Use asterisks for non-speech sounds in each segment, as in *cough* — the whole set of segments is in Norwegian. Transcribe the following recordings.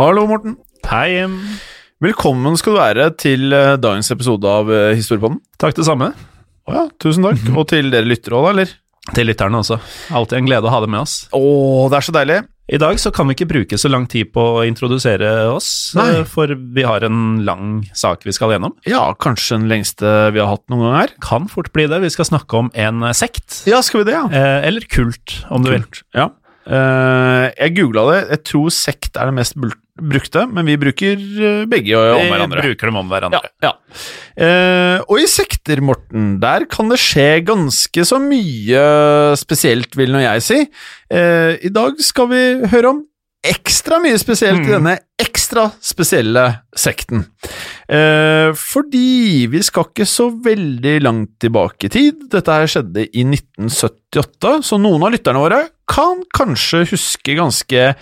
Hallo, Morten. Hei, Velkommen skal du være til eh, dagens episode av eh, Historiepodden. takk det samme. Å ja, tusen takk. Og til dere lyttere òg, da, eller? Til lytterne også. Alltid en glede å ha det med oss. Å, det er så deilig. I dag så kan vi ikke bruke så lang tid på å introdusere oss, Nei. eh, for vi har en lang sak vi skal gjennom. Ja, kanskje den lengste vi har hatt noen gang her. Kan fort bli det. Vi skal snakke om en sekt. Ja, skal vi det, ja? Eller kult, om du vil. Kult. Ja. Jeg googla det. Jeg tror sekt er det mest brukte, men vi bruker eh, begge om hverandre. Vi bruker dem om hverandre. Ja, ja. Eh, og i sekter, Morten, der kan det skje ganske så mye spesielt, vil nå jeg si. Eh, I dag skal vi høre om ekstra mye spesielt i Mm. denne ekstra spesielle sekten. Eh, fordi vi skal ikke så veldig langt tilbake i tid. Dette her skjedde i 1978, så noen av lytterne våre kan kanskje huske ganske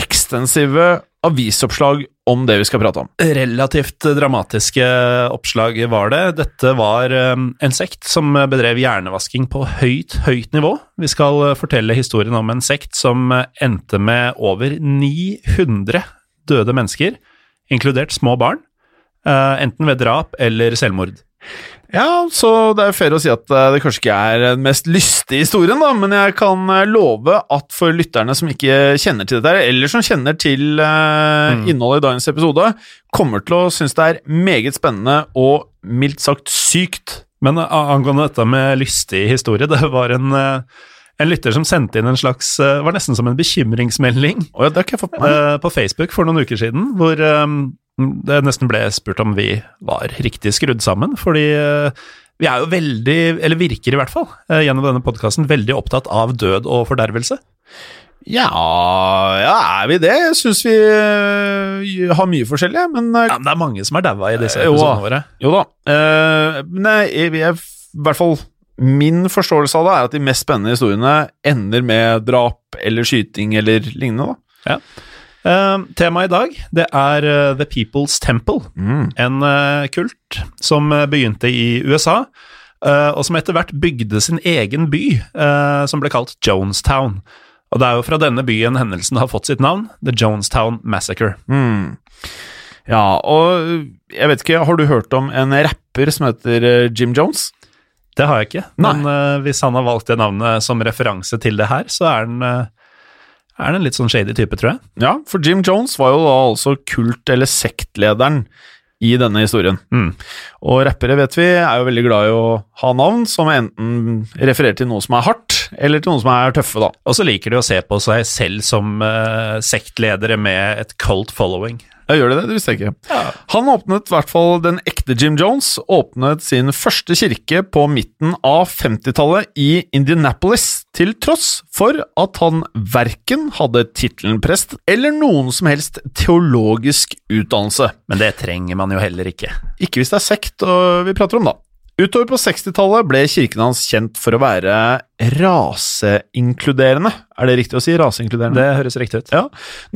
ekstensive avisoppslag om det vi skal prate om. Relativt dramatiske oppslag var det. Dette var um, en sekt som bedrev hjernevasking på høyt, høyt nivå. Vi skal uh, fortelle historien om en sekt som uh, endte med over 900 døde mennesker, inkludert små barn, uh, enten ved drap eller selvmord. Ja, så det er fair å si at eh, det kanskje ikke er den mest lystige historien, da, men jeg kan eh, love at for lytterne som ikke kjenner til dette, eller som kjenner til uh, innholdet i dagens episode, kommer til å synes det er meget spennende og mildt sagt sykt. Men uh, angående dette med lystig historie, *laughs* det var en, uh, en lytter som sendte inn en slags var nesten som en bekymringsmelding. Oh ja, på Facebook for noen uker siden, hvor um, det nesten ble spurt om vi var riktig skrudd sammen, fordi uh, vi er jo veldig, eller virker i hvert fall, uh, gjennom denne podkasten, veldig opptatt av død og fordervelse. Ja, ja, er vi det? Jeg syns vi uh, har mye forskjellig, men uh, Ja, men det er mange som er daua i disse Eh, episodene våre. Jo da. Uh, men jeg, jeg, i hvert fall min forståelse av det er at de mest spennende historiene ender med drap eller skyting eller lignende. da. Uh, Temaet i dag det er uh, The People's Temple, en uh, kult som uh, begynte i USA, og som etter hvert bygde sin egen by, som ble kalt Jonestown. Og det er jo fra denne byen hendelsen har fått sitt navn, The Jonestown Massacre. Mm. Ja, og jeg vet ikke, har du hørt om en rapper som heter eh, Jim Jones? Det har jeg ikke, Nei. men hvis han har valgt det navnet som referanse til det her, så er den, er den en litt sånn shady type, tror jeg. Ja, for Jim Jones var jo da altså kult- eller sektlederen i denne historien. Mm. Og rappere, vet vi, er jo veldig glad i å ha navn som enten refererer til noe som er hardt, eller til noe som er tøffe, da. Og så liker de å se på seg selv som uh, sektledere med et cult following. Ja, gjør de det? Det visste jeg ikke. Han åpnet i hvert fall den ekte Jim Jones, åpnet sin første kirke på midten av 50-tallet i Indianapolis, til tross for at han verken hadde tittelen prest eller noen som helst teologisk utdannelse. Men det trenger man jo heller ikke. Ikke hvis det er sekt og vi prater om, da. Utover på 60-tallet ble kirken hans kjent for å være raseinkluderende. Er det riktig å si? Raseinkluderende? Det høres riktig ut. Ja,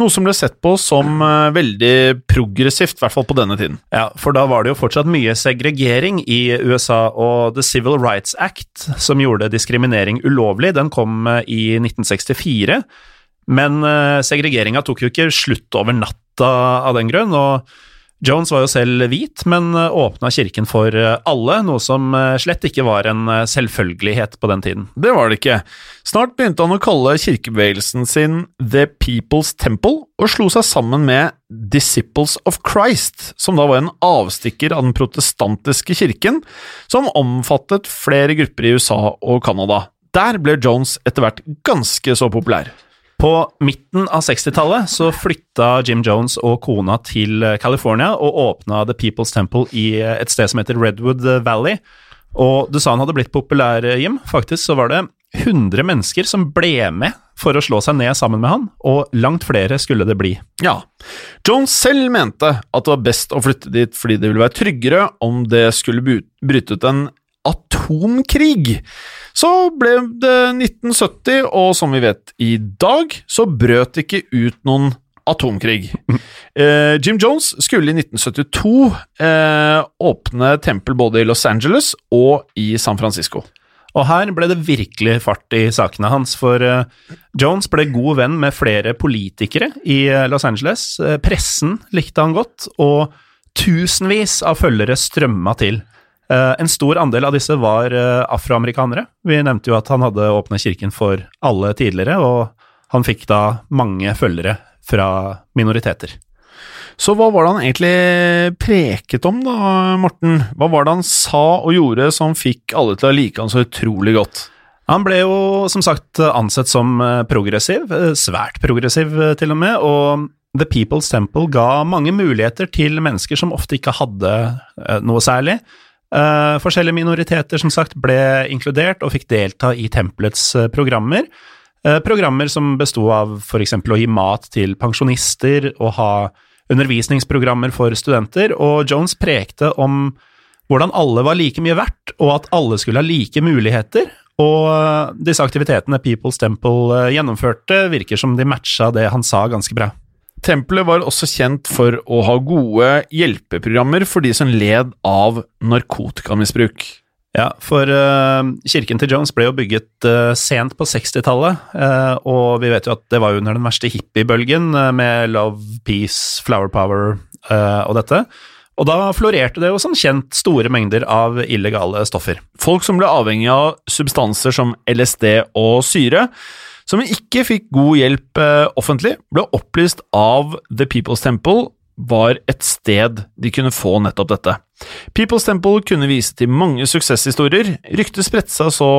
Noe som ble sett på som eh, veldig progressivt, i hvert fall på denne tiden. Ja, for da var det jo fortsatt mye segregering i USA, og The Civil Rights Act, som gjorde diskriminering ulovlig, den kom eh, i 1964. Men uh, segregeringa tok jo ikke slutt over natta av den grunn, og Jones var jo selv hvit, men eh, åpna kirken for eh, alle, noe som eh, slett ikke var en selvfølgelighet på den tiden. Det var det ikke. Snart begynte han å kalle kirkebevegelsen sin The People's Temple, og slo seg sammen med Disciples of Christ, som da var en avstikker av den protestantiske kirken, som omfattet flere grupper i USA og Canada. Der ble Jones etter hvert ganske så populær. På midten av 60-tallet så flytta Jim Jones og kona til California og åpna The People's Temple i et sted som heter Redwood Valley. Og du sa han hadde blitt populær, Jim. Faktisk så var det 100 mennesker som ble med for å slå seg ned sammen med han, og langt flere skulle det bli. Ja. Jones selv mente at det var best å flytte dit fordi det ville være tryggere om det skulle bryte ut en atomkrig. Så ble det 1970, og som vi vet i dag, så brøt det ikke ut noen atomkrig. *laughs* Eh, Jim Jones skulle i 1972 eh, åpne tempel både i Los Angeles og i San Francisco. Og her ble det virkelig fart i sakene hans, for uh, Jones ble god venn med flere politikere i uh, Los Angeles. Uh, pressen likte han godt, og tusenvis av følgere strømma til. Uh, en stor andel av disse var uh, afroamerikanere. Vi nevnte jo at han hadde åpna kirken for alle tidligere, og han fikk da mange følgere fra minoriteter. Så hva var det han egentlig preket om, da, Morten? Hva var det han sa og gjorde som fikk alle til å like han så utrolig godt? Han ble jo som sagt ansett som eh, progressiv, svært progressiv til og med, og The People's Temple ga mange muligheter til mennesker som ofte ikke hadde noe særlig. Uh, forskjellige minoriteter som sagt ble inkludert og fikk delta i tempelets uh, programmer. Uh, programmer som besto av f.eks. å gi mat til pensjonister og ha undervisningsprogrammer for studenter, og Jones prekte om hvordan alle var like mye verdt, og at alle skulle ha like muligheter. Og disse aktivitetene People's Temple gjennomførte, virker som de matcha det han sa ganske bra. Tempelet var også kjent for å ha gode hjelpeprogrammer for de som led av narkotikamisbruk. Ja, for uh, kirken til Jones ble jo bygget uh, sent på 60-tallet, uh, og vi vet jo at det var under den verste hippiebølgen med love, peace, flower power og dette. Og da florerte det jo som kjent store mengder av illegale stoffer. Folk som ble avhengig av substanser som LSD og syre, som ikke fikk god hjelp eh, offentlig, ble opplyst av The People's Temple var et sted de kunne få nettopp dette. People's Temple kunne vise til mange suksesshistorier, ryktet spredte seg så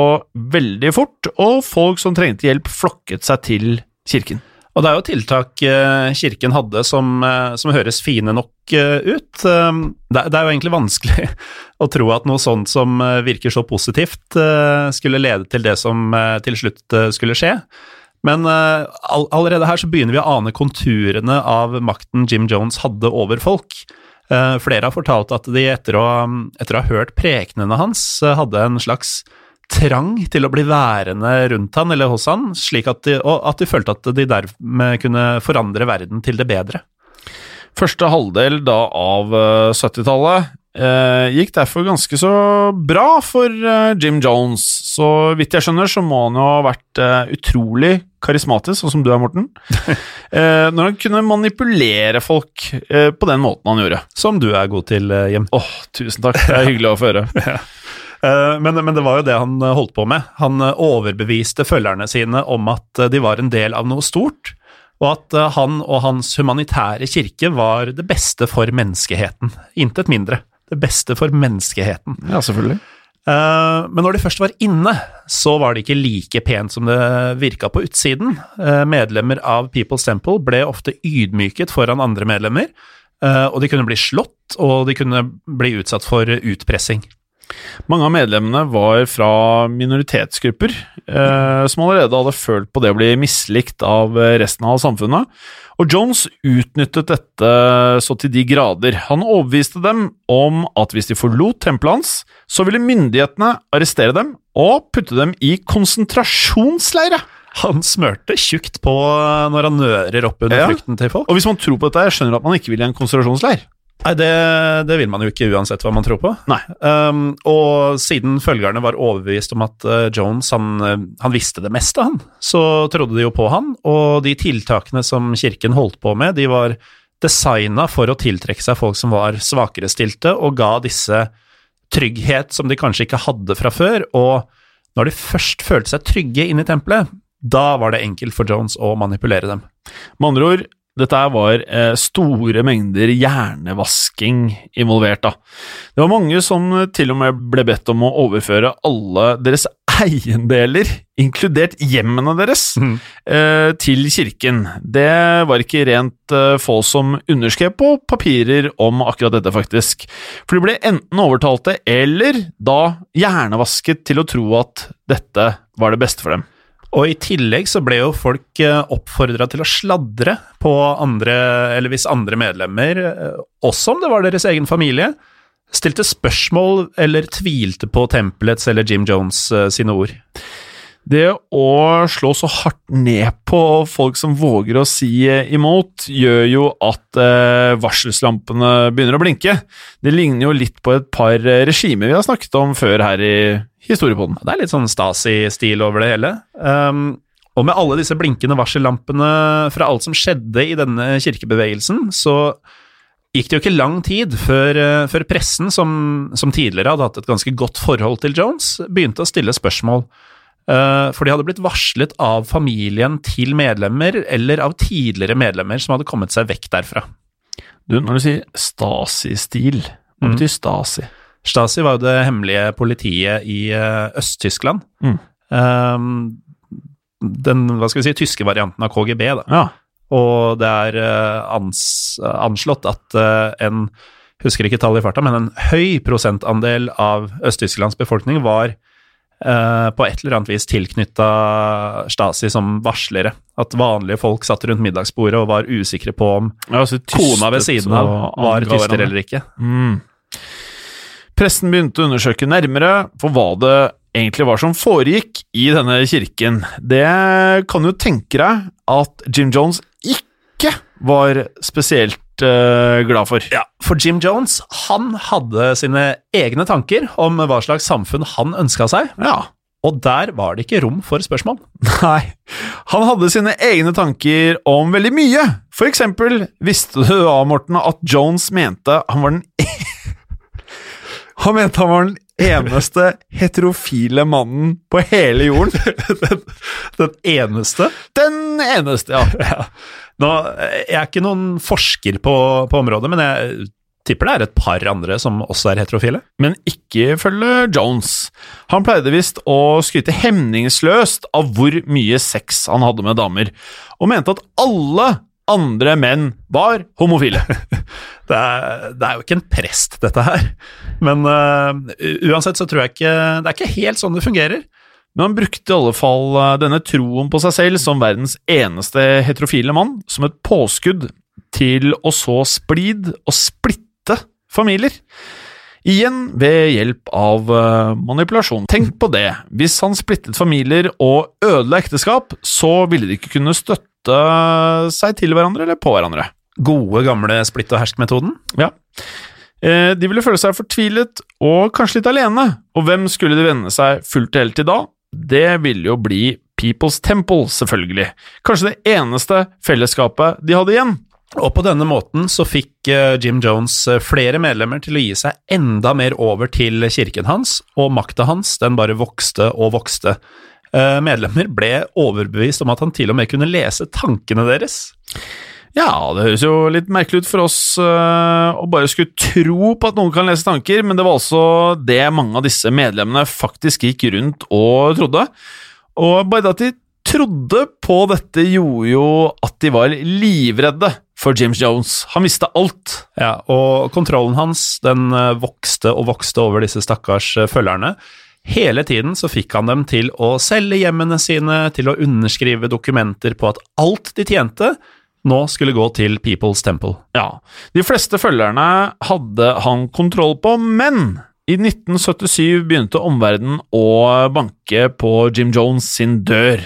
veldig fort, og folk som trengte hjelp, flokket seg til kirken. Og det er jo tiltak eh, kirken hadde som, eh, som høres fine nok eh, ut. Det er jo egentlig vanskelig *laughs* å tro at noe sånt som virker så positivt, skulle lede til det som til slutt skulle skje. Men allerede her så begynner vi å ane konturene av makten Jim Jones hadde over folk. Flere har fortalt at de etter å, etter å ha hørt prekenene hans, hadde en slags trang til å bli værende rundt han eller hos han, slik at de, og at de følte at de dermed kunne forandre verden til det bedre. Første halvdel da av 70-tallet eh, eh, gikk derfor ganske så bra for eh, Jim Jones. Så vidt jeg skjønner, så må han jo ha vært eh, utrolig karismatisk, sånn som du er, Morten. *laughs* Eh, når han kunne manipulere folk eh, på den måten han gjorde. Som du er god til, Jim. Åh, oh, tusen takk. Det er hyggelig å få høre. *laughs* ja. Eh, men, men, det var jo det han eh, holdt på med. Han eh, overbeviste følgerne sine om at de var en del av noe stort, og at han og hans humanitære kirke var det beste for menneskeheten. Intet mindre. Det beste for menneskeheten. Ja, selvfølgelig. Men når de først var inne, så var det ikke like pent som det virka på utsiden. Medlemmer av People's Temple ble ofte ydmyket foran andre medlemmer, og de kunne bli slått, og de kunne bli utsatt for utpressing. Mange av medlemmene var fra minoritetsgrupper, eh, som allerede hadde følt på det å bli mislikt av resten av samfunnet. Og Jones utnyttet dette så til de grader. Han overbeviste dem om at hvis de forlot tempelet hans, så ville myndighetene arrestere dem og putte dem i konsentrasjonsleire. Han smørte tjukt på når han nører opp under Ja. frykten til folk. Og hvis man tror på dette, jeg skjønner at man ikke vil i en konsentrasjonsleir. Nei, det, det vil man jo ikke uansett hva man tror på. Nei. Um, og siden følgerne var overbevist om at uh, Jones han, eh, han visste det meste, han, så trodde de jo på han, og de tiltakene som kirken holdt på med, de var designa for å tiltrekke seg folk som var svakere stilte, og ga disse trygghet som de kanskje ikke hadde fra før, og når de først følte seg trygge inne i tempelet, da var det enkelt for Jones å manipulere dem. Med andre ord, dette var eh, store mengder hjernevasking involvert. da. Det var mange som til og med ble bedt om å overføre alle deres *laughs* eiendeler, inkludert hjemmene deres, eh, til kirken. Det var ikke rent eh, få som underskrev på papirer om akkurat dette, faktisk. For de ble enten overtalte eller da hjernevasket til å tro at dette var det beste for dem. Og i tillegg så ble jo folk oppfordra til å sladre på andre, eller hvis andre medlemmer, eh, også om det var deres egen familie, stilte spørsmål eller tvilte på tempelets eller Jim Jones eh, sine ord. Det å slå så hardt ned på folk som våger å si imot, gjør jo at eh, varselslampene begynner å blinke. Det ligner jo litt på et par regimer vi har snakket om før her i Historiepodden. Det er litt sånn Stasi-stil over det hele. Um, og med alle disse blinkende varsellampene fra alt som skjedde i denne kirkebevegelsen, så gikk det jo ikke lang tid før, eh, før pressen, som, som tidligere hadde hatt et ganske godt forhold til Jones, begynte å stille spørsmål. Eh, for de hadde blitt varslet av familien til medlemmer, eller av tidligere medlemmer som hadde kommet seg vekk derfra. Du, når du sier Stasi-stil, hva Mm. betyr Stasi? Stasi var jo det hemmelige politiet i eh, Øst-Tyskland. Mm. Um, den, hva skal vi si, tyske varianten av KGB, da. Ja. Og det er eh, ans, anslått at en husker ikke tallet i farta, men en høy prosentandel av Øst-Tysklands befolkning var på et eller annet vis tilknytta Stasi som varslere. At vanlige folk satt rundt middagsbordet og var usikre på om Ja, kona ved siden av var tyster eller ikke. Mm. Pressen begynte å undersøke nærmere for hva det egentlig var som foregikk i denne kirken. Det kan jo tenke deg at Jim Jones ikke var spesielt eh, glad for. Ja, for Jim Jones, han hadde sine egne tanker om hva slags samfunn han ønska seg, Ja. og der var det ikke rom for spørsmål. *laughs* Nei, han hadde sine egne tanker om veldig mye. For eksempel visste du da, Morten, at Jones mente han var den *laughs* Han mente han var den eneste heterofile mannen på hele jorden. *laughs* Den eneste Den eneste, ja. ja. Nå, Jeg er ikke noen forsker på, på området, men jeg tipper det er et par andre som også er heterofile. Men ikke ifølge Jones. Han pleide visst å skryte hemningsløst av hvor mye sex han hadde med damer, og mente at alle andre menn var homofile. *laughs* Det er, det er jo ikke en prest, dette her. Men uh, uansett så tror jeg ikke Det er ikke helt sånn det fungerer. Men han brukte i alle fall eh, denne troen på seg selv som verdens eneste heterofile mann som et påskudd til å så splid og splitte familier. Igjen ved hjelp av eh, manipulasjon. Tenk på det. Hvis han splittet familier og ødela ekteskap, så ville de ikke kunne støtte seg til hverandre eller på hverandre. Gode, gamle splitt og hersk-metoden. Ja. Eh, De ville føle seg fortvilet og kanskje litt alene, og hvem skulle de vende seg fullt og helt til da? Det ville jo bli People's Temple, selvfølgelig. Kanskje det eneste fellesskapet de hadde igjen. Og på denne måten så fikk eh, Jim Jones eh, flere medlemmer til å gi seg enda mer over til kirken hans, og makta hans den bare vokste og vokste. Eh, Medlemmer ble overbevist om at han til og med kunne lese tankene deres. Ja, det høres jo litt merkelig ut for oss øh, å bare skulle tro på at noen kan lese tanker, men det var altså det mange av disse medlemmene faktisk gikk rundt og trodde. Og bare at de trodde på dette, gjorde jo at de var livredde for James Jones. Han visste alt. Ja, og kontrollen hans den eh, vokste og vokste over disse stakkars eh, følgerne. Hele tiden så fikk han dem til å selge hjemmene sine, til å underskrive dokumenter på at alt de tjente, nå skulle gå til People's Temple. Ja, De fleste følgerne hadde han kontroll på, men i 1977 begynte omverdenen å banke på Jim Jones sin dør.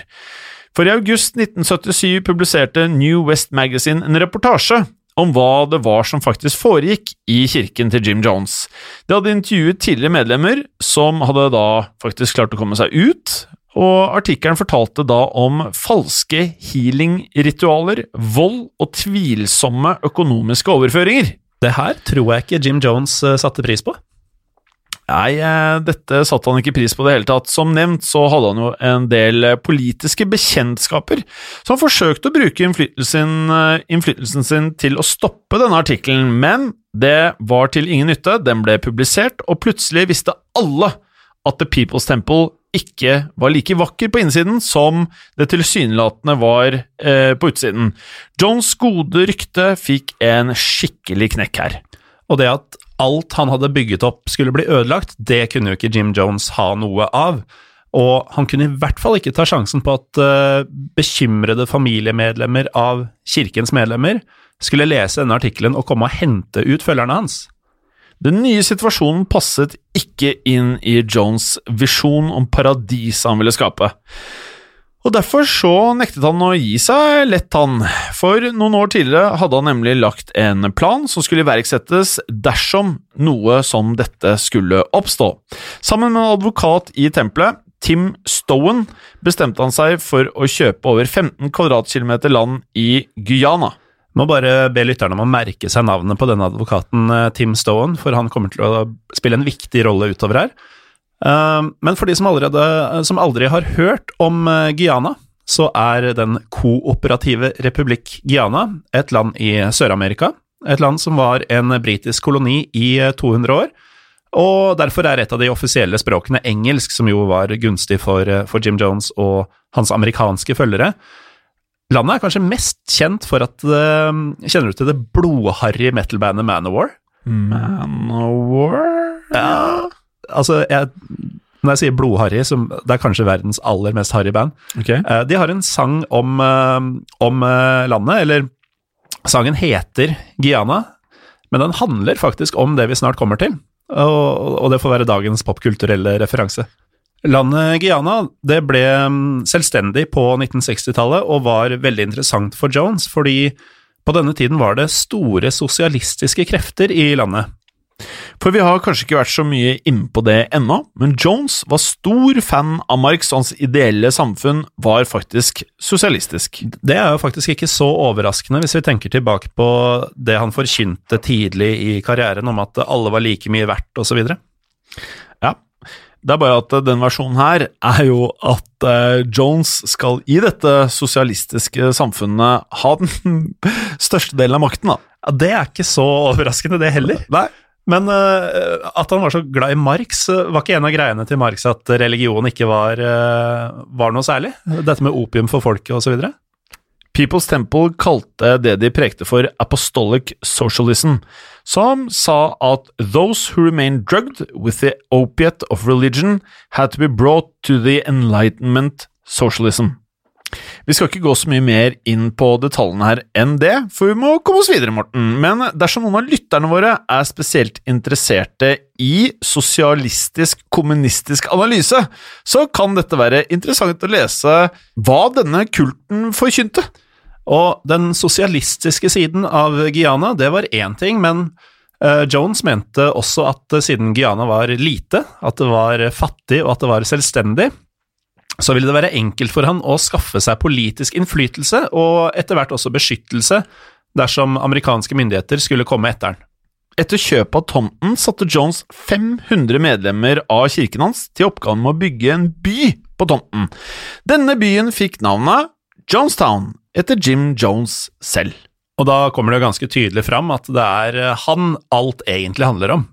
For i august 1977 publiserte New West Magazine en reportasje om hva det var som faktisk foregikk i kirken til Jim Jones. De hadde intervjuet tidligere medlemmer som hadde da faktisk klart å komme seg ut, og artikkelen fortalte da om falske healing-ritualer, vold og tvilsomme økonomiske overføringer. Det her tror jeg ikke Jim Jones eh, satte pris på. Nei, eh, dette satte han ikke pris på det hele tatt. Som nevnt så hadde han jo en del eh, politiske bekjentskaper, så han forsøkte å bruke innflytelsen, innflytelsen sin til å stoppe denne artikkelen, men det var til ingen nytte. Den ble publisert, og plutselig visste alle at The People's Temple ikke var like vakker på innsiden som det tilsynelatende var eh, på utsiden. Jones' gode rykte fikk en skikkelig knekk her. Og det at alt han hadde bygget opp skulle bli ødelagt, det kunne jo ikke Jim Jones ha noe av. Og han kunne i hvert fall ikke ta sjansen på at eh, bekymrede familiemedlemmer av kirkens medlemmer skulle lese denne artikkelen og komme og hente ut følgerne hans. Den nye situasjonen passet ikke inn i Jones' visjon om paradiset han ville skape. Og Derfor så nektet han å gi seg lett, han. For noen år tidligere hadde han nemlig lagt en plan som skulle iverksettes dersom noe som dette skulle oppstå. Sammen med en advokat i tempelet, Tim Stowen, bestemte han seg for å kjøpe over 15 kvadratkilometer land i Guyana. Må bare be lytterne om å merke seg navnet på denne advokaten, eh, Tim Stowen, for han kommer til å spille en viktig rolle utover her. Eh, men for de som, allerede, som aldri har hørt om eh, Guyana, så er den kooperative republikk Guyana et land i Sør-Amerika. Et land som var en britisk koloni i 200 år. Og derfor er et av de offisielle språkene engelsk, som jo var gunstig for, for Jim Jones og hans amerikanske følgere. Landet er kanskje mest kjent for at uh, Kjenner du til det blodharry metal-bandet Manowar? Manowar? Ja, altså jeg, Når jeg sier blodharry, så det er kanskje verdens aller mest harry band. Okay. Uh, de har en sang om, uh, om landet, eller sangen heter Guyana, men den handler faktisk om det vi snart kommer til. Og, og det får være dagens popkulturelle referanse. Landet Guyana det ble mm, selvstendig på 1960-tallet og var veldig interessant for Jones, fordi på denne tiden var det store sosialistiske krefter i landet. For vi har kanskje ikke vært så mye innpå det ennå, men Jones var stor fan av Marx, og hans ideelle samfunn var faktisk sosialistisk. Det er jo faktisk ikke så overraskende hvis vi tenker tilbake på det han forkynte tidlig i karrieren om at alle var like mye verdt, osv. Det er bare at den versjonen her er jo at uh, Jones skal i dette sosialistiske samfunnet ha den *laughs* største delen av makten, da. Ja, det er ikke så overraskende, det heller. Nei. Men uh, at han var så glad i Marx, var ikke en av greiene til Marx at religion ikke var, uh, var noe særlig? Dette med opium for folket osv.? People's Temple kalte det de prekte for apostolic socialism, som sa at those who remain drugged with the opiate of religion had to be brought to the enlightenment socialism. Vi skal ikke gå så mye mer inn på detaljene her enn det, for vi må komme oss videre, Morten. Men dersom noen av lytterne våre er spesielt interesserte i sosialistisk, kommunistisk analyse, så kan dette være interessant å lese hva denne kulten forkynte. Og den sosialistiske siden av Guyana, det var én ting, men uh, Jones mente også at uh, siden Guyana var lite, at det var fattig og at det var selvstendig, så ville det være enkelt for han å skaffe seg politisk innflytelse og etter hvert også beskyttelse dersom amerikanske myndigheter skulle komme etter han. Etter kjøpet av tomten satte Jones 500 medlemmer av kirken hans til oppgaven med å bygge en by på tomten. Denne byen fikk navnet Jonestown, etter Jim Jones selv. Og da kommer det ganske tydelig fram at det er han alt egentlig handler om.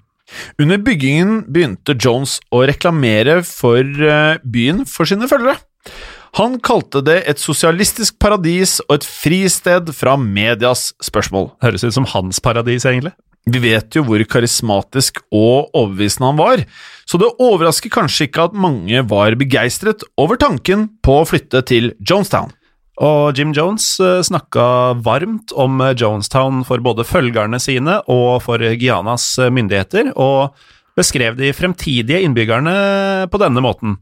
Under byggingen begynte Jones å reklamere for eh, byen for sine følgere. Han kalte det et sosialistisk paradis og et fristed fra medias spørsmål. Høres ut som hans paradis, egentlig. Vi vet jo hvor karismatisk og overbevisende han var, så det overrasker kanskje ikke at mange var begeistret over tanken på å flytte til Jonestown. Og Jim Jones eh, snakka varmt om eh, Jonestown for både følgerne sine og for Guianas eh, myndigheter, og beskrev de fremtidige innbyggerne på denne måten.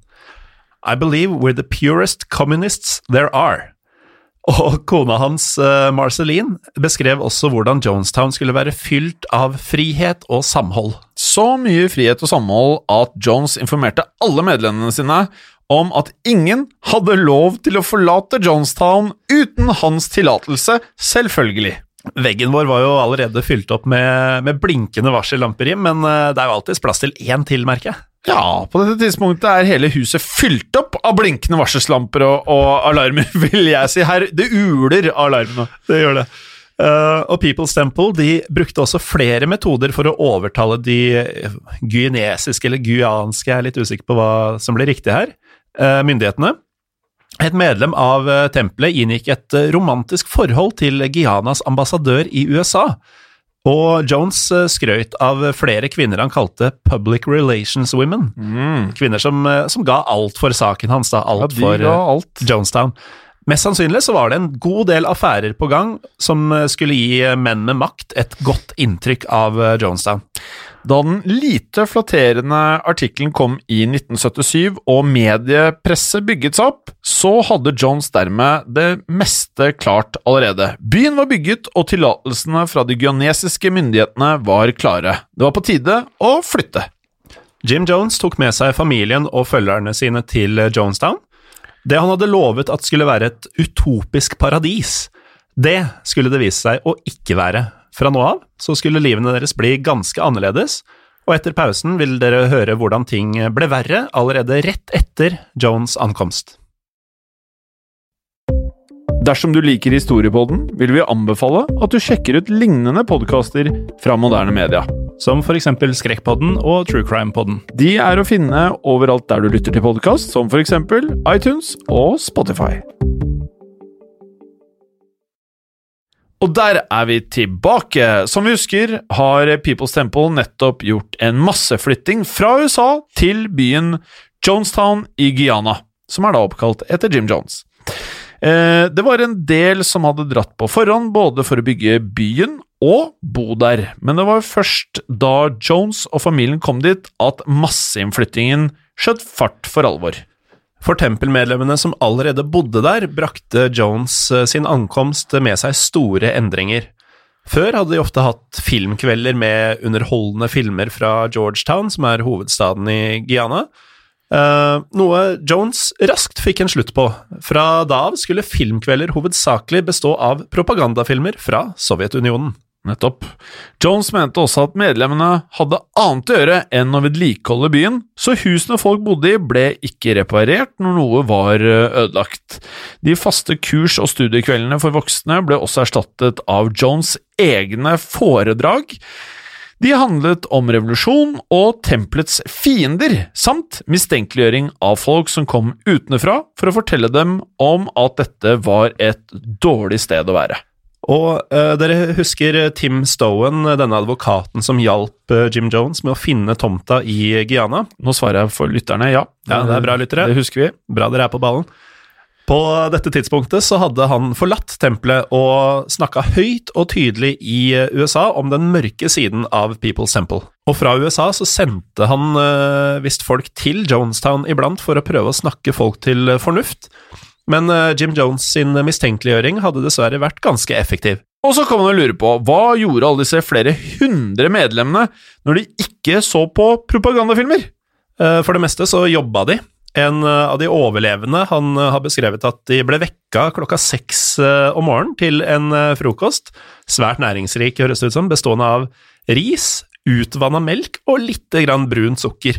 I believe we're the purest communists there are. *laughs* Og kona hans, Marceline, beskrev også hvordan Jonestown skulle være fylt av frihet og samhold. Så mye frihet og samhold at Jones informerte alle medlemmene sine om at ingen hadde lov til å forlate Jonestown uten hans tillatelse, selvfølgelig. Veggen vår var jo allerede fylt opp med, med blinkende varsellamper i, men eh, det er jo alltids plass til én til, merker jeg. Ja, på dette tidspunktet er hele huset fylt opp av blinkende varselslamper og, og alarmer, *laughs* vil jeg si. Her, det uler av alarmene. Det gjør det. Uh, og People's Temple de brukte også flere metoder for å overtale de guinesiske eller guianske, jeg er litt usikker på hva som blir riktig her, myndighetene. Et medlem av uh, tempelet inngikk et romantisk forhold til Guianas ambassadør i USA. Og Jones skrøt av flere kvinner han kalte public relations women. Mm. Kvinner som, som, ga alt for saken hans, da. Alt ja, for alt. Jonestown. Mest sannsynlig så var det en god del affærer på gang som skulle gi menn med makt et godt inntrykk av eh, Jonestown. Da den lite flatterende artikkelen kom i 1977 og mediepresset bygget seg opp, så hadde Jones dermed det meste klart allerede. Byen var bygget, og tillatelsene fra de guyanesiske myndighetene var klare. Det var på tide å flytte. Jim Jones tok med seg familien og følgerne sine til Jonestown. Det han hadde lovet at skulle være et utopisk paradis, det skulle det vise seg å ikke være. Fra nå av så skulle livene deres bli ganske annerledes, og etter pausen vil dere høre hvordan ting ble verre allerede rett etter Jones' ankomst. Dersom du liker Historiepodden, vil vi anbefale at du sjekker ut lignende podkaster fra moderne media. Som eksempel Skrekkpodden og True Crime-podden. De er å finne overalt der du lytter til podkast, som eksempel iTunes og Spotify. Og der er vi tilbake. Som vi husker, har People's Temple nettopp gjort en masseflytting fra USA til byen Jonestown i Guyana, som er da oppkalt etter Jim Jones. Eh, det var en del som hadde dratt på forhånd, både for å bygge byen og bo der, men det var først da Jones og familien kom dit at masseinnflyttingen skjøt fart for alvor. For tempelmedlemmene som allerede bodde der, brakte Jones eh, sin ankomst med seg store endringer. Før hadde de ofte hatt filmkvelder med underholdende filmer fra Georgetown, som er hovedstaden i Guyana. Uh, noe Jones raskt fikk en slutt på. Fra da av skulle filmkvelder hovedsakelig bestå av propagandafilmer fra Sovjetunionen. Nettopp. Jones mente også at medlemmene hadde annet å gjøre enn å vedlikeholde byen, så husene folk bodde i ble ikke reparert når noe var ødelagt. De faste kurs- og studiekveldene for voksne ble også erstattet av Jones' egne foredrag. De handlet om revolusjon og tempelets fiender, samt mistenkeliggjøring av folk som kom utenfra for å fortelle dem om at dette var et dårlig sted å være. Og uh, dere husker Tim Stowen, denne advokaten som hjalp uh, Jim Jones med å finne tomta i Guyana? Nå svarer jeg for lytterne, ja. ja det er bra, lyttere. Det husker vi. Bra dere er på ballen. På dette tidspunktet så hadde han forlatt tempelet og snakka høyt og tydelig i eh, USA om den mørke siden av People's Temple. Og fra USA så sendte han uh, visst folk til Jonestown iblant for å prøve å snakke folk til fornuft. Men uh, Jim Jones sin mistenkeliggjøring hadde dessverre vært ganske effektiv. Og så kan man jo lure på, hva gjorde alle disse flere hundre medlemmene når de ikke så på propagandafilmer? Uh, for det meste så jobba de. En uh, av de overlevende han har beskrevet at de ble vekka klokka seks om morgenen til en frokost, svært næringsrik høres det ut som, bestående av ris, utvanna melk og lite grann brunt sukker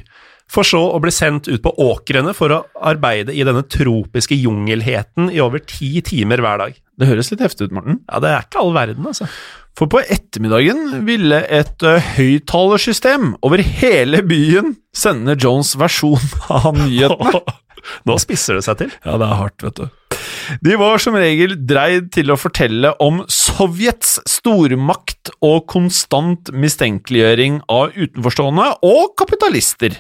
for så å bli sendt ut på åkrene for å arbeide i denne tropiske jungelheten i over ti timer hver dag. Det høres litt heftig ut, Morten. Ja, det er ikke all verden, altså. For på ettermiddagen ville et uh, høyttalersystem over hele byen sende Jones versjon av nyhetene. *laughs* Nå spisser det seg til. Ja, det er hardt, vet du. De var som regel dreid til å fortelle om Sovjets stormakt og konstant mistenkeliggjøring av utenforstående og kapitalister.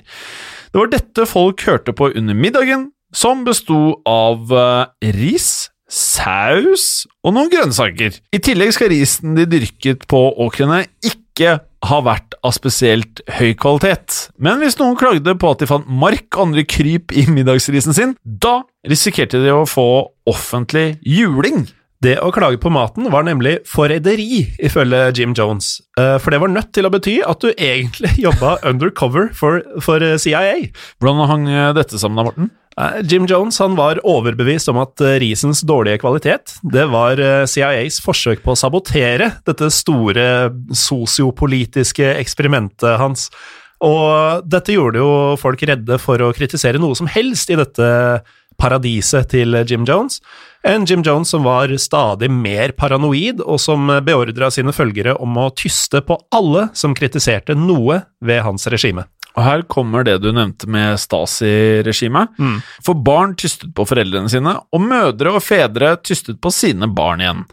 Det var dette folk hørte på under middagen, som besto av uh, ris, saus og noen grønnsaker. I tillegg skal risen de dyrket på åkrene ikke ha vært av spesielt høy kvalitet. Men hvis noen klagde på at de fant mark og andre kryp i middagsrisen sin, da risikerte de å få offentlig juling. Det å klage på maten var nemlig forræderi, ifølge Jim Jones. Eh, For det var nødt til å bety at du egentlig *laughs* jobba undercover for, for eh, CIA. Hvordan hang eh, dette sammen da, Morten? Jim Jones han var overbevist om at risens dårlige kvalitet det var CIAs forsøk på å sabotere dette store sosiopolitiske eksperimentet hans. Og dette gjorde jo folk redde for å kritisere noe som helst i dette paradiset til Jim Jones. En Jim Jones som var stadig mer paranoid, og som beordra sine følgere om å tyste på alle som kritiserte noe ved hans regime. Og her kommer det du nevnte med Stasi-regimet. For barn tystet på foreldrene sine, og mødre og fedre tystet på sine barn igjen.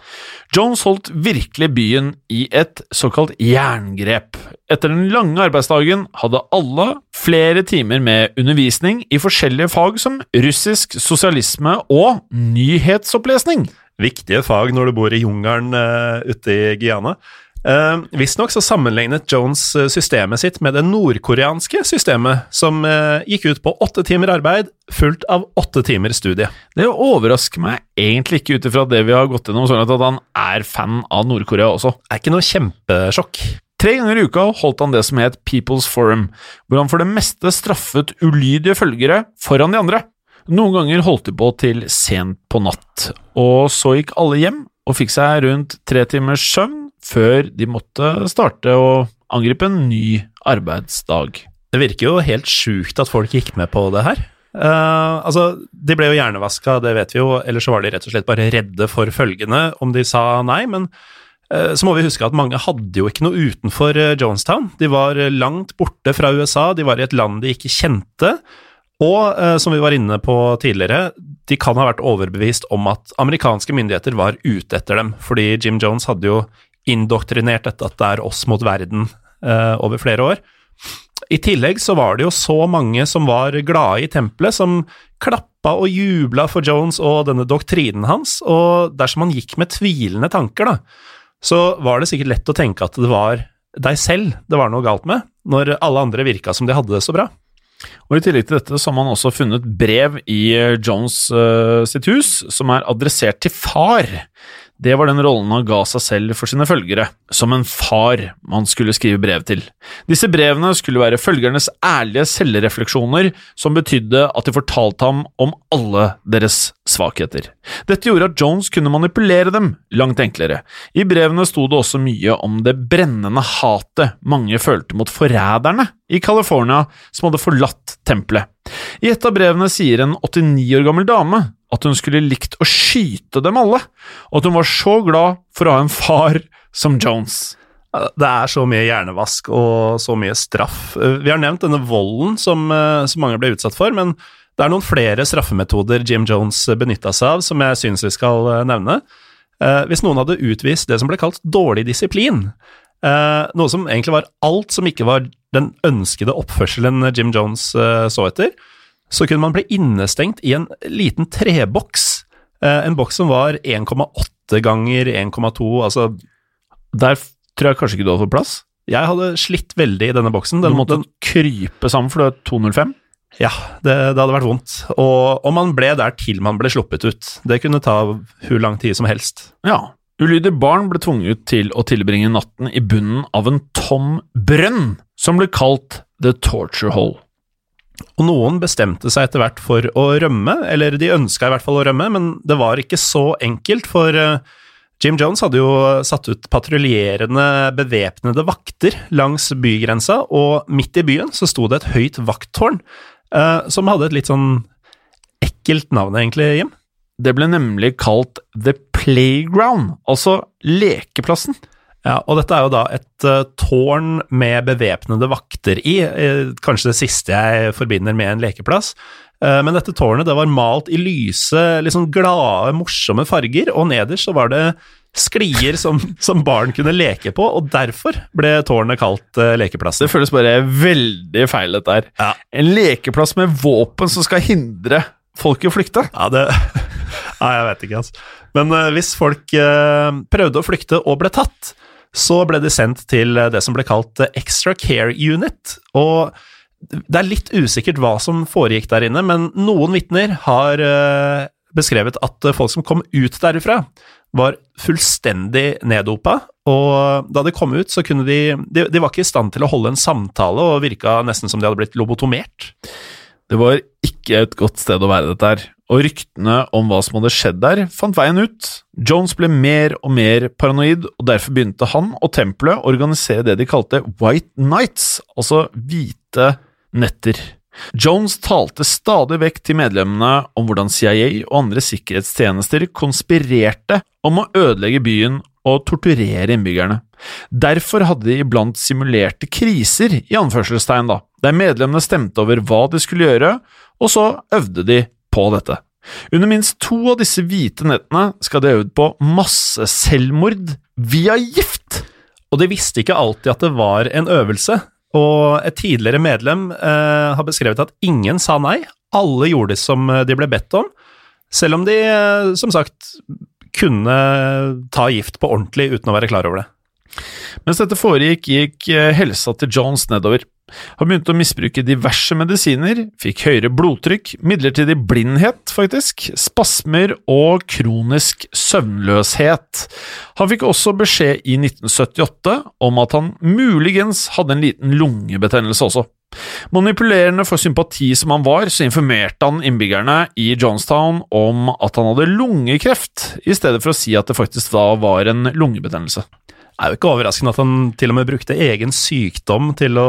Jones holdt virkelig byen i et såkalt jerngrep. Etter den lange arbeidsdagen hadde alle flere timer med undervisning i forskjellige fag som russisk, sosialisme og nyhetsopplesning. Viktige fag når du bor i jungelen uh, ute i Guyana. Uh, Visstnok så sammenlignet Jones eh, systemet sitt med det nordkoreanske systemet, som uh, gikk ut på åtte timer arbeid, fulgt av åtte timer studie. Det overrasker meg egentlig ikke ut ifra det vi har gått gjennom, sånn at han er fan av Nord-Korea også. Det er ikke noe kjempesjokk. Tre ganger i uka holdt han det som het People's Forum, hvor han for det meste straffet ulydige følgere foran de andre. Noen ganger holdt de på til sent på natt, og så gikk alle hjem og fikk seg rundt tre timers søvn før de måtte starte å angripe en ny arbeidsdag. Det virker jo helt sjukt at folk gikk med på det her. Uh, altså, De ble jo hjernevaska, det vet vi jo, eller så var de rett og slett bare redde for følgene om de sa nei. Men uh, så må vi huske at mange hadde jo ikke noe utenfor uh, Jonestown. De var langt borte fra USA, de var i et land de ikke kjente. Og som vi var inne på tidligere, de kan ha vært overbevist om at amerikanske myndigheter var ute etter dem, fordi Jim Jones hadde jo indoktrinert dette at det er oss mot verden eh, over flere år. I tillegg så var det jo så mange som var glade i tempelet, som klappa og jubla for Jones og denne doktrinen hans, og dersom han gikk med tvilende tanker, da, så var det sikkert lett å tenke at det var deg selv det var noe galt med, når alle andre virka som de hadde det så bra. Og I tillegg til dette så har man også funnet brev i Jones uh, sitt hus som er adressert til far. Det var den rollen han ga seg selv for sine følgere, som en far man skulle skrive brev til. Disse brevene skulle være følgernes ærlige selvrefleksjoner, som betydde at de fortalte ham om alle deres svakheter. Dette gjorde at Jones kunne manipulere dem langt enklere. I brevene sto det også mye om det brennende hatet mange følte mot forræderne i California som hadde forlatt tempelet. I et av brevene sier en 89 år gammel dame at hun skulle likt å skyte dem alle, og at hun var så glad for å ha en far som Jones. Det er så mye hjernevask og så mye straff. Vi har nevnt denne volden som, eh, som mange ble utsatt for, men det er noen flere straffemetoder Jim Jones benytta seg av, som jeg syns vi skal eh, nevne. Eh, Hvis noen hadde utvist det som ble kalt dårlig disiplin, eh, noe som egentlig var alt som ikke var den ønskede oppførselen Jim Jones eh, så etter, så kunne man bli innestengt i en liten treboks. Eh, En boks som var 1,8 ganger 1,2, altså Der tror jeg kanskje ikke du hadde fått plass. Jeg hadde slitt veldig i denne boksen. Du Den, måtte den, krype sammen, for det er 205. ja, det, det hadde vært vondt. Og, og man ble der til man ble sluppet ut. Det kunne ta hvor lang tid som helst. Ja. Ulydige barn ble tvunget til å tilbringe natten i bunnen av en tom brønn, som ble kalt The Torture Hole. Og noen bestemte seg etter hvert for å rømme, eller de ønska i hvert fall å rømme, men det var ikke så enkelt, for eh, Jim Jones hadde jo satt ut patruljerende bevæpnede vakter langs bygrensa, og midt i byen så sto det et høyt vakttårn, eh, som hadde et litt sånn ekkelt navn, egentlig, Jim. Det ble nemlig kalt The playground, altså lekeplassen. Ja, og dette er jo da et uh, tårn med bevæpnede vakter i, uh, kanskje det siste jeg forbinder med en lekeplass. Uh, men dette tårnet det var malt i lyse, liksom glade, morsomme farger, og nederst så var det sklier som, *laughs* som barn kunne leke på, og derfor ble tårnet kalt lekeplass. Det føles bare veldig feil, dette her. Ja. En lekeplass med våpen som skal hindre folk i å flykte. Ja, det *laughs* Nei, jeg vet ikke, altså. Men hvis folk prøvde å flykte og ble tatt, så ble de sendt til det som ble kalt Extra Care Unit. Og det er litt usikkert hva som foregikk der inne, men noen vitner har eh, beskrevet at folk som kom ut derifra, var fullstendig neddopa. Og da de kom ut, så kunne de, de De var ikke i stand til å holde en samtale, og virka nesten som de hadde blitt lobotomert. Det var ikke et godt sted å være, dette her, og ryktene om hva som hadde skjedd der, fant veien ut. Jones ble mer og mer paranoid, og derfor begynte han og tempelet å organisere det de kalte White Nights, altså hvite netter. Jones talte stadig vekk til medlemmene om hvordan CIA og andre sikkerhetstjenester konspirerte om å ødelegge byen og torturere innbyggerne. Derfor hadde de iblant simulerte kriser, i anførselstegn, da, der medlemmene stemte over hva de skulle gjøre, og så øvde de på dette. Under minst to av disse hvite nettene skal de ha øvd på masseselvmord via gift! Og de visste ikke alltid at det var en øvelse, og et tidligere medlem eh, har beskrevet at ingen sa nei, alle gjorde det som de ble bedt om, selv om de, eh, som sagt, kunne ta gift på ordentlig uten å være klar over det. Mens dette foregikk, gikk eh, helsa til Jones nedover. Han begynte å misbruke diverse medisiner, fikk høyere blodtrykk, midlertidig blindhet, faktisk, spasmer og kronisk søvnløshet. Han fikk også beskjed i 1978 om at han muligens hadde en liten lungebetennelse også. Manipulerende for sympati som han var, så informerte han innbyggerne i Jonestown om at han hadde lungekreft, i stedet for å si at det faktisk da var en lungebetennelse. Det er jo ikke overraskende at han til og med brukte egen sykdom til å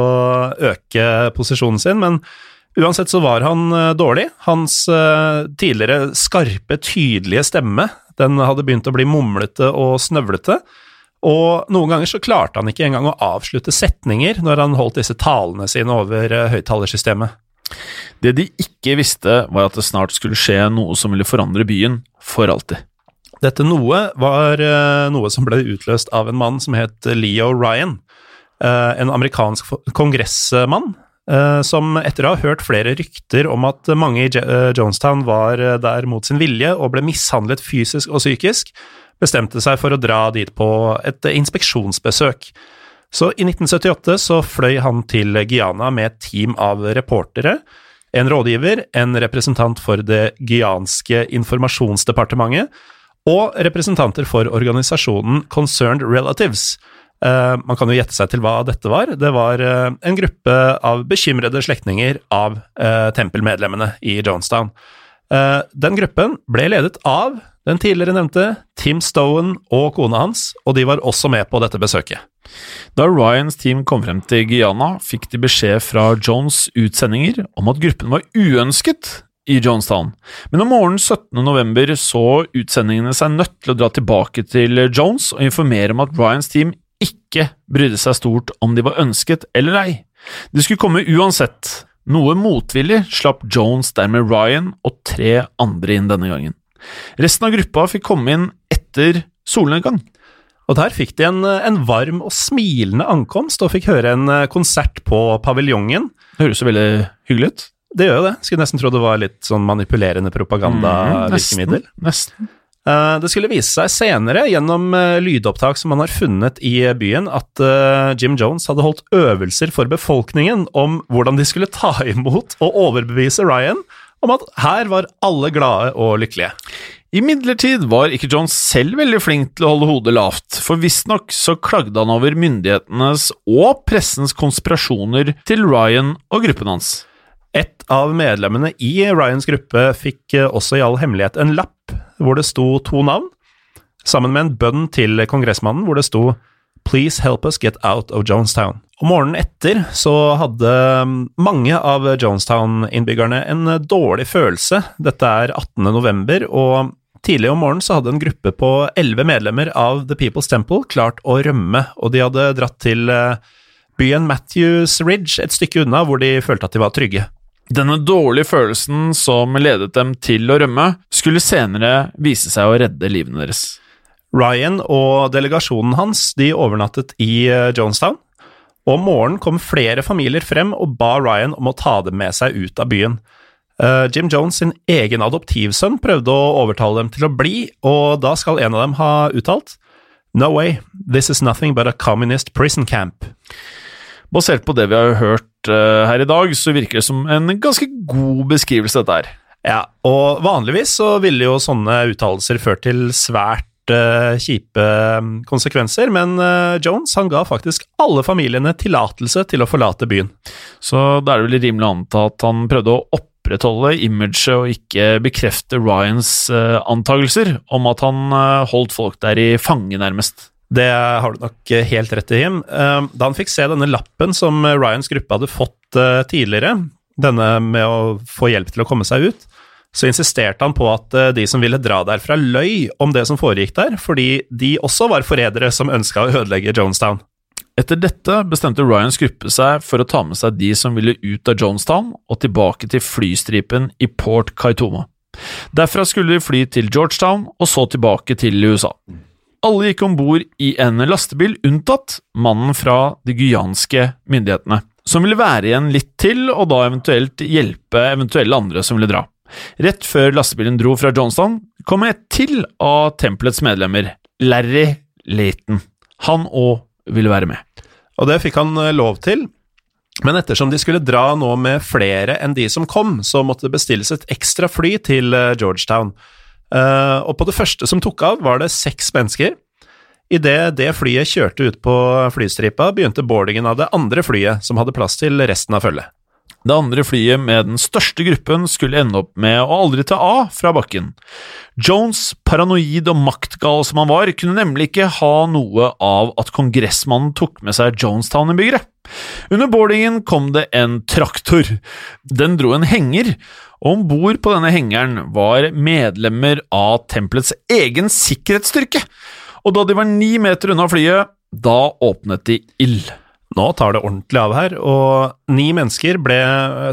øke posisjonen sin, men uansett så var han eh, dårlig. Hans uh, tidligere skarpe, tydelige stemme den hadde begynt å bli mumlete og snøvlete, og noen ganger så klarte han ikke engang å avslutte setninger når han holdt disse talene sine over uh, høyttalersystemet. Det de ikke visste, var at det snart skulle skje noe som ville forandre byen for alltid. Dette noe var uh, noe som ble utløst av en mann som het Leo Ryan. Uh, en amerikansk kongressmann uh, som etter å ha hørt flere rykter om at mange i Jonestown var der mot sin vilje og ble mishandlet fysisk og psykisk, bestemte seg for å dra dit på et inspeksjonsbesøk. Så i 1978 så fløy han til Guyana med et team av reportere, en rådgiver, en representant for det guyanske informasjonsdepartementet og representanter for organisasjonen Concerned Relatives. Uh, man kan jo gjette seg til hva dette var. Det var uh, en gruppe av bekymrede slektninger av uh, tempelmedlemmene i Jonestown. den gruppen ble ledet av den tidligere nevnte Tim Stowen og kona hans, og de var også med på dette besøket. Da Ryans team kom frem til Guyana, fikk de beskjed fra Jones' utsendinger om at gruppen var uønsket i Jonestown. Men om morgenen 17. november så utsendingene seg nødt til å dra tilbake til Jones og informere om at Ryans team ikke brydde seg stort om de var ønsket eller ei. De skulle komme uansett. Noe motvillig slapp Jones dermed Ryan og tre andre inn denne gangen. Resten av gruppa fikk komme inn etter solnedgang. Og der fikk de en, en varm og smilende ankomst, og fikk høre en konsert på paviljongen. Det Høres jo veldig hyggelig ut. Det gjør jo det. Skulle nesten tro det var litt sånn manipulerende propagandavirkemiddel. Mm, nesten. Uh, det skulle vise seg senere, gjennom uh, lydopptak som man har funnet i byen, at uh, Jim Jones hadde holdt øvelser for befolkningen om hvordan de skulle ta *laughs* imot og overbevise Ryan om at her var alle glade og lykkelige. Imidlertid var ikke Jones selv veldig flink til å holde hodet lavt, for visstnok så klagde han over myndighetenes og pressens konspirasjoner til Ryan og gruppen hans. Et av medlemmene i Ryans gruppe fikk eh, også i all hemmelighet en lapp hvor det sto to navn, sammen med en bønn til kongressmannen hvor det sto Please help us get out of Jonestown. Og morgenen etter så hadde mm, mange av Jonestown-innbyggerne en dårlig følelse. Dette er 18. november, og Tidlig om morgenen så hadde en gruppe på elleve medlemmer av The People's Temple klart å rømme, og de hadde dratt til eh, byen Matthews Ridge, et stykke unna, hvor de følte at de var trygge. Denne dårlige følelsen som ledet dem til å rømme, skulle senere vise seg å redde livene deres. Ryan og delegasjonen hans de overnattet i eh, Jonestown, og om morgenen kom flere familier frem og ba Ryan om å ta dem med seg ut av byen. Uh, Jim Jones sin egen adoptivsønn prøvde å overtale dem til å bli, og da skal en av dem ha uttalt No way, this is nothing but a communist prison camp. Basert på det vi har hørt her i dag, så virker det som en ganske god beskrivelse, dette her. Ja, og vanligvis så ville jo sånne uttalelser ført til svært uh, kjipe mm, konsekvenser, men uh, Jones han ga faktisk alle familiene tillatelse til å forlate byen. Så da er det vel rimelig å anta at han prøvde å opprettholde imaget og ikke bekrefte Ryans antakelser om at han holdt folk der i fange, nærmest. Det har du nok helt rett i, Jim. Da han fikk se denne lappen som Ryans gruppe hadde fått tidligere, denne med å få hjelp til å komme seg ut, så insisterte han på at eh, de som ville dra derfra, løy om det som foregikk der, fordi de også var forrædere som ønska å ødelegge Jonestown. Etter dette bestemte Ryans gruppe seg for å ta med seg de som ville ut av Jonestown og tilbake til flystripen i Port Kaitoma. Derfra skulle de fly til Georgetown og så tilbake til USA. Alle gikk om bord i en lastebil, unntatt mannen fra de guyanske myndighetene, som ville være igjen litt til og da eventuelt hjelpe eventuelle andre som ville dra. Rett før lastebilen dro fra Johnstown, kom et til av tempelets medlemmer, Larry Laton. Han òg ville være med. Og det fikk han eh, lov til, men ettersom de skulle dra nå med flere enn de som kom, så måtte det bestilles et ekstra fly til eh, Georgetown. Uh, og på det første som tok av, var det seks mennesker. Idet det flyet kjørte ut på flystripa, begynte boardingen av det andre flyet, som hadde plass til resten av følget. Det andre flyet med den største gruppen skulle ende opp med å aldri ta av fra bakken. Jones, paranoid og maktgal som han var, kunne nemlig ikke ha noe av at kongressmannen tok med seg Jonestown-innbyggere. Under boardingen kom det en traktor. Den dro en henger, om bord på denne hengeren var medlemmer av tempelets egen sikkerhetsstyrke. Og da de var ni meter unna flyet, da åpnet de ild. Nå tar det ordentlig av her, og ni mennesker ble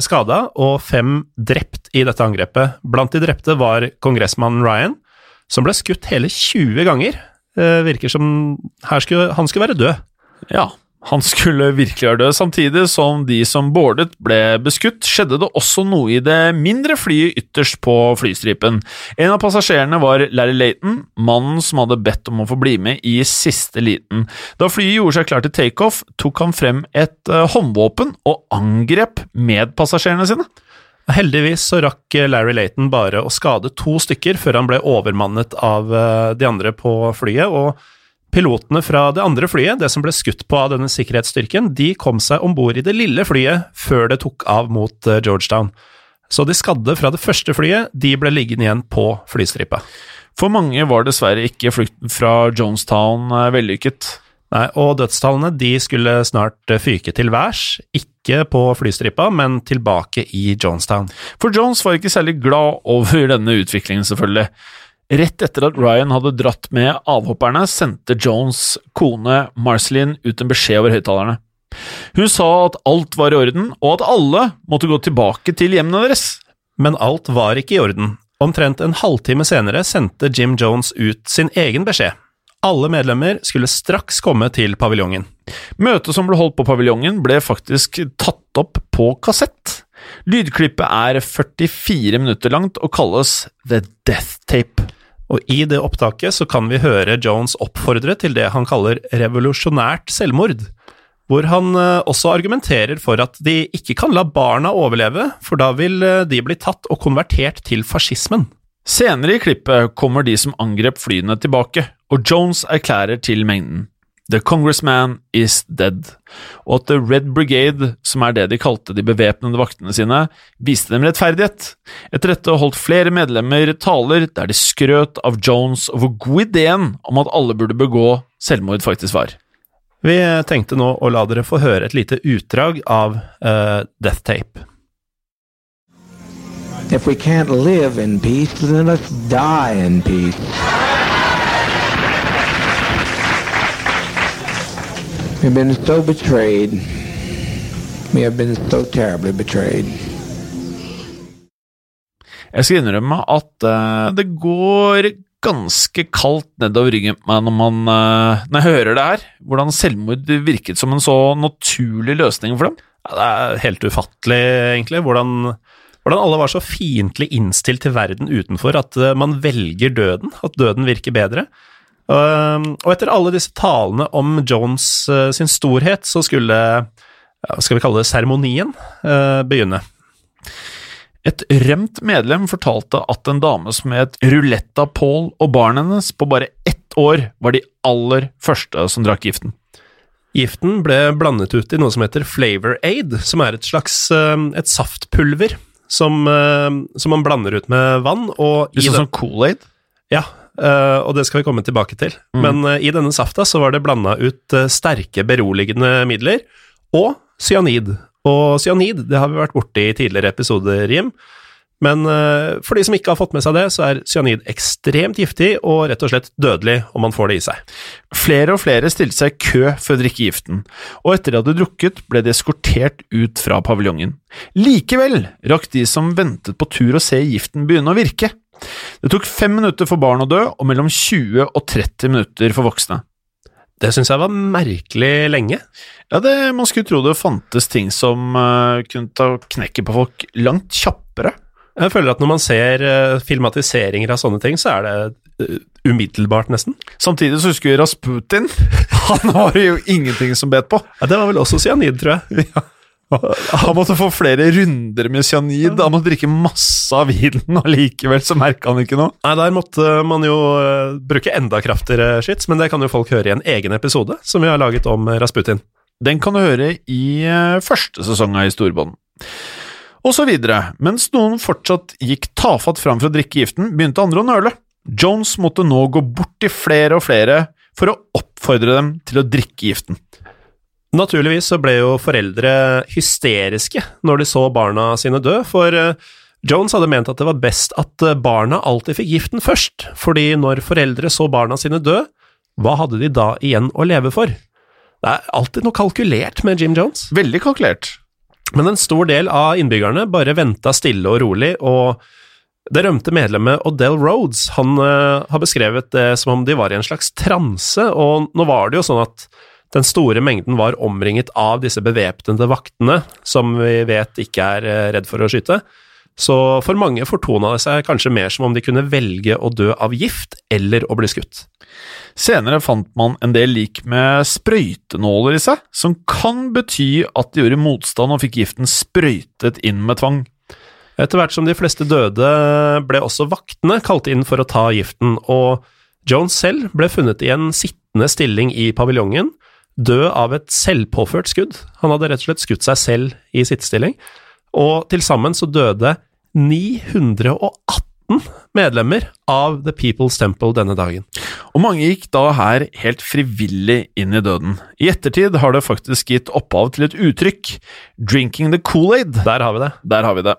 skada og fem drept i dette angrepet. Blant de drepte var kongressmannen Ryan, som ble skutt hele 20 ganger. Det virker som skulle, han skulle være død. Ja, han skulle virkelig være død. Samtidig som de som boardet ble beskutt, skjedde det også noe i det mindre flyet ytterst på flystripen. En av passasjerene var Larry Layton, mannen som hadde bedt om å få bli med i siste liten. Da flyet gjorde seg klar til takeoff, tok han frem et uh, håndvåpen og angrep medpassasjerene sine. Heldigvis så rakk Larry Layton bare å skade to stykker før han ble overmannet av uh, de andre på flyet. og Pilotene fra det andre flyet, det som ble skutt på av denne sikkerhetsstyrken, de kom seg om bord i det lille flyet før det tok av mot eh, Georgetown. Så de skadde fra det første flyet, de ble liggende igjen på flystripa. For mange var dessverre ikke flukten fra Jonestown eh, vellykket. Nei, og dødstallene de skulle snart eh, fyke til værs, ikke på flystripa, men tilbake i Jonestown. For Jones var ikke særlig glad over denne utviklingen, selvfølgelig. Rett etter at Ryan hadde dratt med avhopperne, sendte Jones kone Marceline ut en beskjed over høyttalerne. Hun sa at alt var i orden, og at alle måtte gå tilbake til hjemmene deres. Men alt var ikke i orden. Omtrent en halvtime senere sendte Jim Jones ut sin egen beskjed. Alle medlemmer skulle straks komme til paviljongen. Møtet som ble holdt på paviljongen, ble faktisk tatt opp på kassett. Lydklippet er 44 minutter langt og kalles The Death Tape. Og i det opptaket så kan vi høre Jones oppfordre til det han kaller revolusjonært selvmord, hvor han eh, også argumenterer for at de ikke kan la barna overleve, for da vil eh, de bli tatt og konvertert til fascismen. Senere i klippet kommer de som angrep flyene tilbake, og Jones erklærer til mengden. The Congressman is dead, og at The Red Brigade, som er det de kalte de bevæpnede vaktene sine, viste dem rettferdighet. Etter dette holdt flere medlemmer taler der de skrøt av Jones og hvor god ideen om at alle burde begå selvmord faktisk var. Vi tenkte nå å la dere få høre et lite utdrag av uh, Death Tape. If we can't live in peace, then let's die in peace. We've been so betrayed. We have been so terribly betrayed. Jeg skal innrømme at uh, det går ganske kaldt nedover ryggen på meg når, man, uh, når jeg hører det her. Hvordan selvmord virket som en så naturlig løsning for dem. Ja, det er helt ufattelig, egentlig, hvordan, hvordan alle var så fiendtlig innstilt til verden utenfor at eh, man velger døden, at døden virker bedre. Og etter alle disse talene om Jones uh, sin storhet, så skulle, skal vi kalle det seremonien, uh, begynne. Et rømt medlem fortalte at en dame som het Ruletta Paul og barnet hennes på bare ett år var de aller første som drakk giften. Giften ble blandet ut i noe som heter Flavor Aid, som er et slags uh, et saftpulver som, som, man blander ut med vann. Og Litt sånn Kool-Aid? Ja, og det skal vi komme tilbake til. Mm. Men uh, i denne safta så var det blanda ut uh, sterke beroligende midler og cyanid. Og cyanid det har vi vært borti i tidligere episoder, Jim. Men for de som ikke har fått med seg det, så er cyanid ekstremt giftig og rett og slett dødelig om man får det i seg. Flere og flere stilte seg i kø for å drikke giften, og etter de hadde drukket, ble de eskortert ut fra paviljongen. Likevel rakk de som ventet på tur å se giften begynne å virke. Det tok fem minutter for barn å dø, og mellom 20 og 30 minutter for voksne. Det syns jeg var merkelig lenge. Ja, det, Man skulle tro det fantes ting som uh, kunne ta knekken på folk langt kjappere. Jeg føler at når man ser uh, filmatiseringer av sånne ting, så er det uh, umiddelbart, nesten. Samtidig så husker vi Rasputin. *laughs* Han har jo ingenting som bet på. Ja, Det var vel også cyanid, tror jeg. *laughs* Ja. *laughs* Han måtte få flere runder med cyanid. Han måtte drikke masse av vinen, og likevel så merka han ikke noe. Nei, Der måtte man jo uh, bruke enda kraftigere shits, men det kan jo folk høre i en egen episode som vi har laget om Rasputin. Den kan du høre i uh, første sesong av Historiebånden. Og så videre. Mens noen fortsatt gikk tafatt fram for å drikke giften, begynte andre å nøle. Jones måtte nå gå bort til flere og flere for å oppfordre dem til å drikke giften. Naturligvis så ble jo foreldre hysteriske når de så barna sine dø, for eh, Jones hadde ment at det var best at eh, barna alltid fikk giften først, fordi når foreldre så barna sine dø, hva hadde de da igjen å leve for? Det er alltid noe kalkulert med Jim Jones. Veldig kalkulert. Men en stor del av innbyggerne bare venta stille og rolig, og det rømte medlemmet Odell Rhodes han uh, har beskrevet det som om de var i en slags transe, og nå var det jo sånn at den store mengden var omringet av disse bevæpnede vaktene, som vi vet ikke er eh, redd for å skyte. Så for mange fortona det seg kanskje mer som om de kunne velge å dø av gift eller å bli skutt. Senere fant man en del lik med sprøytenåler i seg, som kan bety at de gjorde motstand og fikk giften sprøytet inn med tvang. Etter hvert som de fleste døde, ble også vaktene kalt inn for å ta giften, og Jones selv ble funnet i en sittende stilling i paviljongen, død av et selvpåført skudd. Han hadde rett og slett skutt seg selv i sittestilling. Og til sammen så døde 918 medlemmer av The People's Temple denne dagen. Og mange gikk da her helt frivillig inn i døden. I ettertid har det faktisk gitt opphav til et uttrykk, 'drinking the Kool-Aid'. Der har vi det. Der har vi det.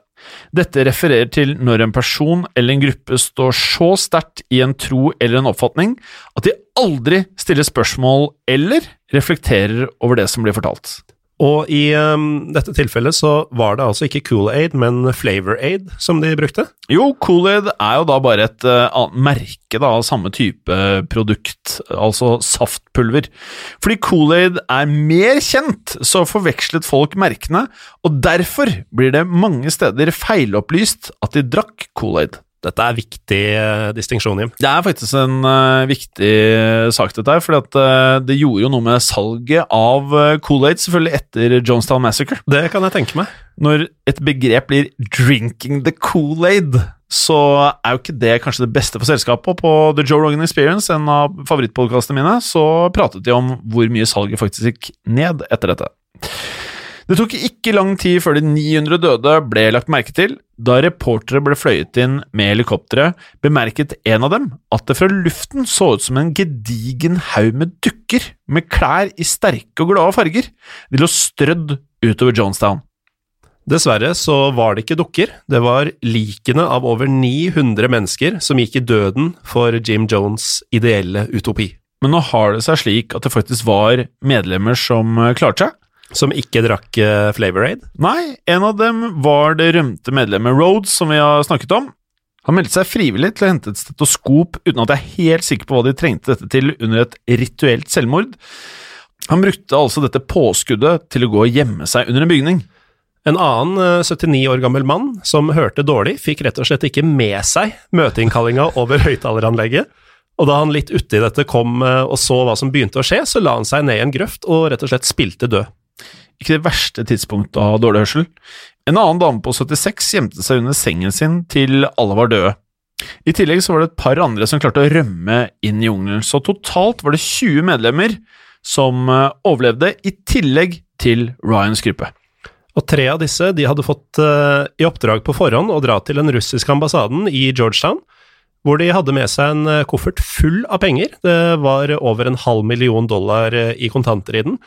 Dette refererer til når en person eller en gruppe står så sterkt i en tro eller en oppfatning at de aldri stiller spørsmål eller reflekterer over det som blir fortalt. Og i um, dette tilfellet så var det altså ikke Kool-Aid, men Flavor Aid som de brukte? Jo, Kool-Aid er jo da bare et uh, merke da, av samme type produkt, altså saftpulver. Fordi Kool-Aid er mer kjent, så forvekslet folk merkene, og derfor blir det mange steder feilopplyst at de drakk Kool-Aid. Dette er viktig uh, distinksjon, Jim. Det er faktisk en uh, viktig sak, dette her. For uh, det gjorde jo noe med salget av uh, Kool-Aid, selvfølgelig etter Jonestown Massacre. Det kan jeg tenke meg. Når et begrep blir 'drinking the Kool-Aid', så er jo ikke det kanskje det beste for selskapet. Og på The Joe Rogan Experience, en av favorittpodkastene mine, så pratet de om hvor mye salget faktisk gikk ned etter dette. Det tok ikke lang tid før de 900 døde ble lagt merke til. Da reportere ble fløyet inn med helikoptre, bemerket en av dem at det fra luften så ut som en gedigen haug med dukker med klær i sterke og glade farger. De lå strødd utover Jonestown. Dessverre så var det ikke dukker, det var likene av over 900 mennesker som gikk i døden for Jim Jones' ideelle utopi. Men nå har det seg slik at det faktisk var medlemmer som eh, klarte seg. Som ikke drakk uh, Flavor Aid? Nei, en av dem var det rømte medlemmet Rhodes, som vi har snakket om. Han meldte seg frivillig til å hente et stetoskop uten at jeg er helt sikker på hva de trengte dette til under et rituelt selvmord. Han brukte altså dette påskuddet til å gå og gjemme seg under en bygning. En annen 79 år gammel mann som hørte dårlig, fikk rett og slett ikke med seg møteinnkallinga over høyttaleranlegget. Og da han litt uti dette kom og så hva som begynte å skje, så la han seg ned i en grøft og rett og slett spilte død. Ikke det verste tidspunktet å ha dårlig hørsel. En annen dame på 76 gjemte seg under sengen sin til alle var døde. I tillegg så var det et par andre som klarte å rømme inn i jungelen, så totalt var det 20 medlemmer som overlevde, i tillegg til Ryans gruppe. Og tre av disse de hadde fått uh, i oppdrag på forhånd å dra til den russiske ambassaden i Georgetown, hvor de hadde med seg en koffert full av penger. Det var over en halv million dollar i kontanter i den.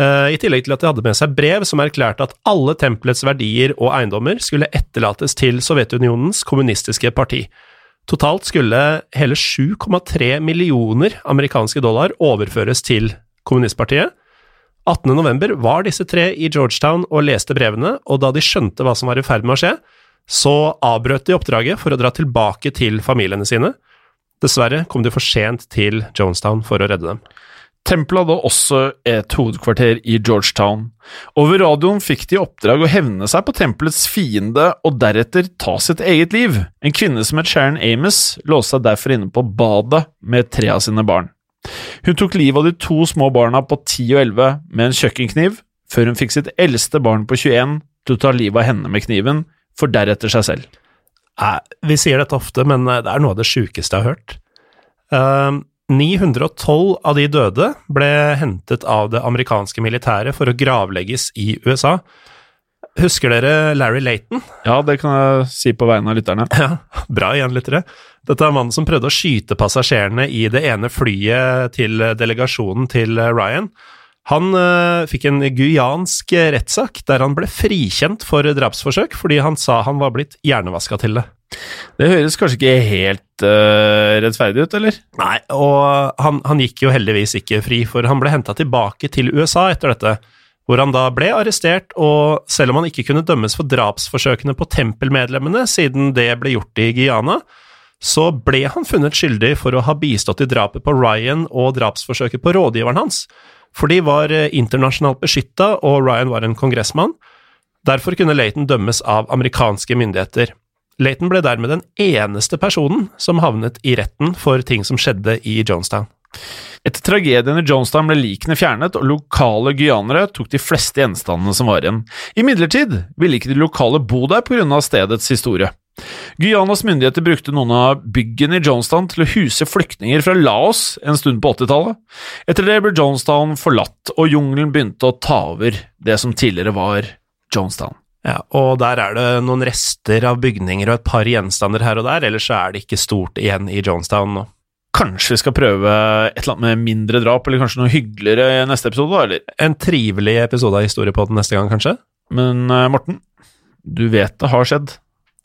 I tillegg til at de hadde med seg brev som erklærte at alle tempelets verdier og eiendommer skulle etterlates til Sovjetunionens kommunistiske parti. Totalt skulle hele 7,3 millioner amerikanske dollar overføres til kommunistpartiet. 18. november var disse tre i Georgetown og leste brevene, og da de skjønte hva som var i ferd med å skje, så avbrøt de oppdraget for å dra tilbake til familiene sine. Dessverre kom de for sent til Jonestown for å redde dem. Tempelet hadde også et hovedkvarter i Georgetown. Over radioen fikk de i oppdrag å hevne seg på tempelets fiende og deretter ta sitt eget liv. En kvinne som het Sharon Amos låste seg derfor inne på badet med tre av sine barn. Hun tok livet av de to små barna på 10 og 11 med en kjøkkenkniv, før hun fikk sitt eldste barn på 21 til å ta livet av henne med kniven, for deretter seg selv. Vi sier dette ofte, men det er noe av det sjukeste jeg har hørt. Uh, 912 av de døde ble hentet av det amerikanske militæret for å gravlegges i USA. Husker dere Larry Laton? Ja, det kan jeg si på vegne av lytterne. *laughs* Ja, Bra igjen, lyttere. Dette er mannen som prøvde å skyte passasjerene i det ene flyet til delegasjonen til Ryan. Han uh, fikk en guyansk rettssak der han ble frikjent for drapsforsøk fordi han sa han var blitt hjernevaska til det. Det høres kanskje ikke helt uh, rettferdig ut, eller? Nei, og han, han, gikk jo heldigvis ikke fri, for han ble henta tilbake til USA etter dette, hvor han da ble arrestert, og selv om han ikke kunne dømmes for drapsforsøkene på tempelmedlemmene, siden det ble gjort i Guyana, så ble han funnet skyldig for å ha bistått i drapet på Ryan og drapsforsøket på rådgiveren hans, for de var eh, internasjonalt beskytta, og Ryan var en kongressmann. Derfor kunne Laton dømmes av amerikanske myndigheter. Layton ble dermed den eneste personen som havnet i retten for ting som skjedde i Jonestown. Etter tragedien i Jonestown ble likene fjernet, og lokale guyanere tok de fleste gjenstandene som var igjen. Imidlertid ville ikke de lokale bo der pga. stedets historie. Guyanas myndigheter brukte noen av byggene i Jonestown til å huse flyktninger fra Laos en stund på 80-tallet. Etter det ble Jonestown forlatt, og jungelen begynte å ta over det som tidligere var Jonestown. Ja, og der er det noen rester av bygninger og et par gjenstander her og der, ellers så er det ikke stort igjen i Jonestown nå. Kanskje vi skal prøve et eller annet med mindre drap, eller kanskje noe hyggeligere i neste episode, eller? En trivelig episode av Historiepodden neste gang, kanskje? Men uh, Morten, du vet det har skjedd.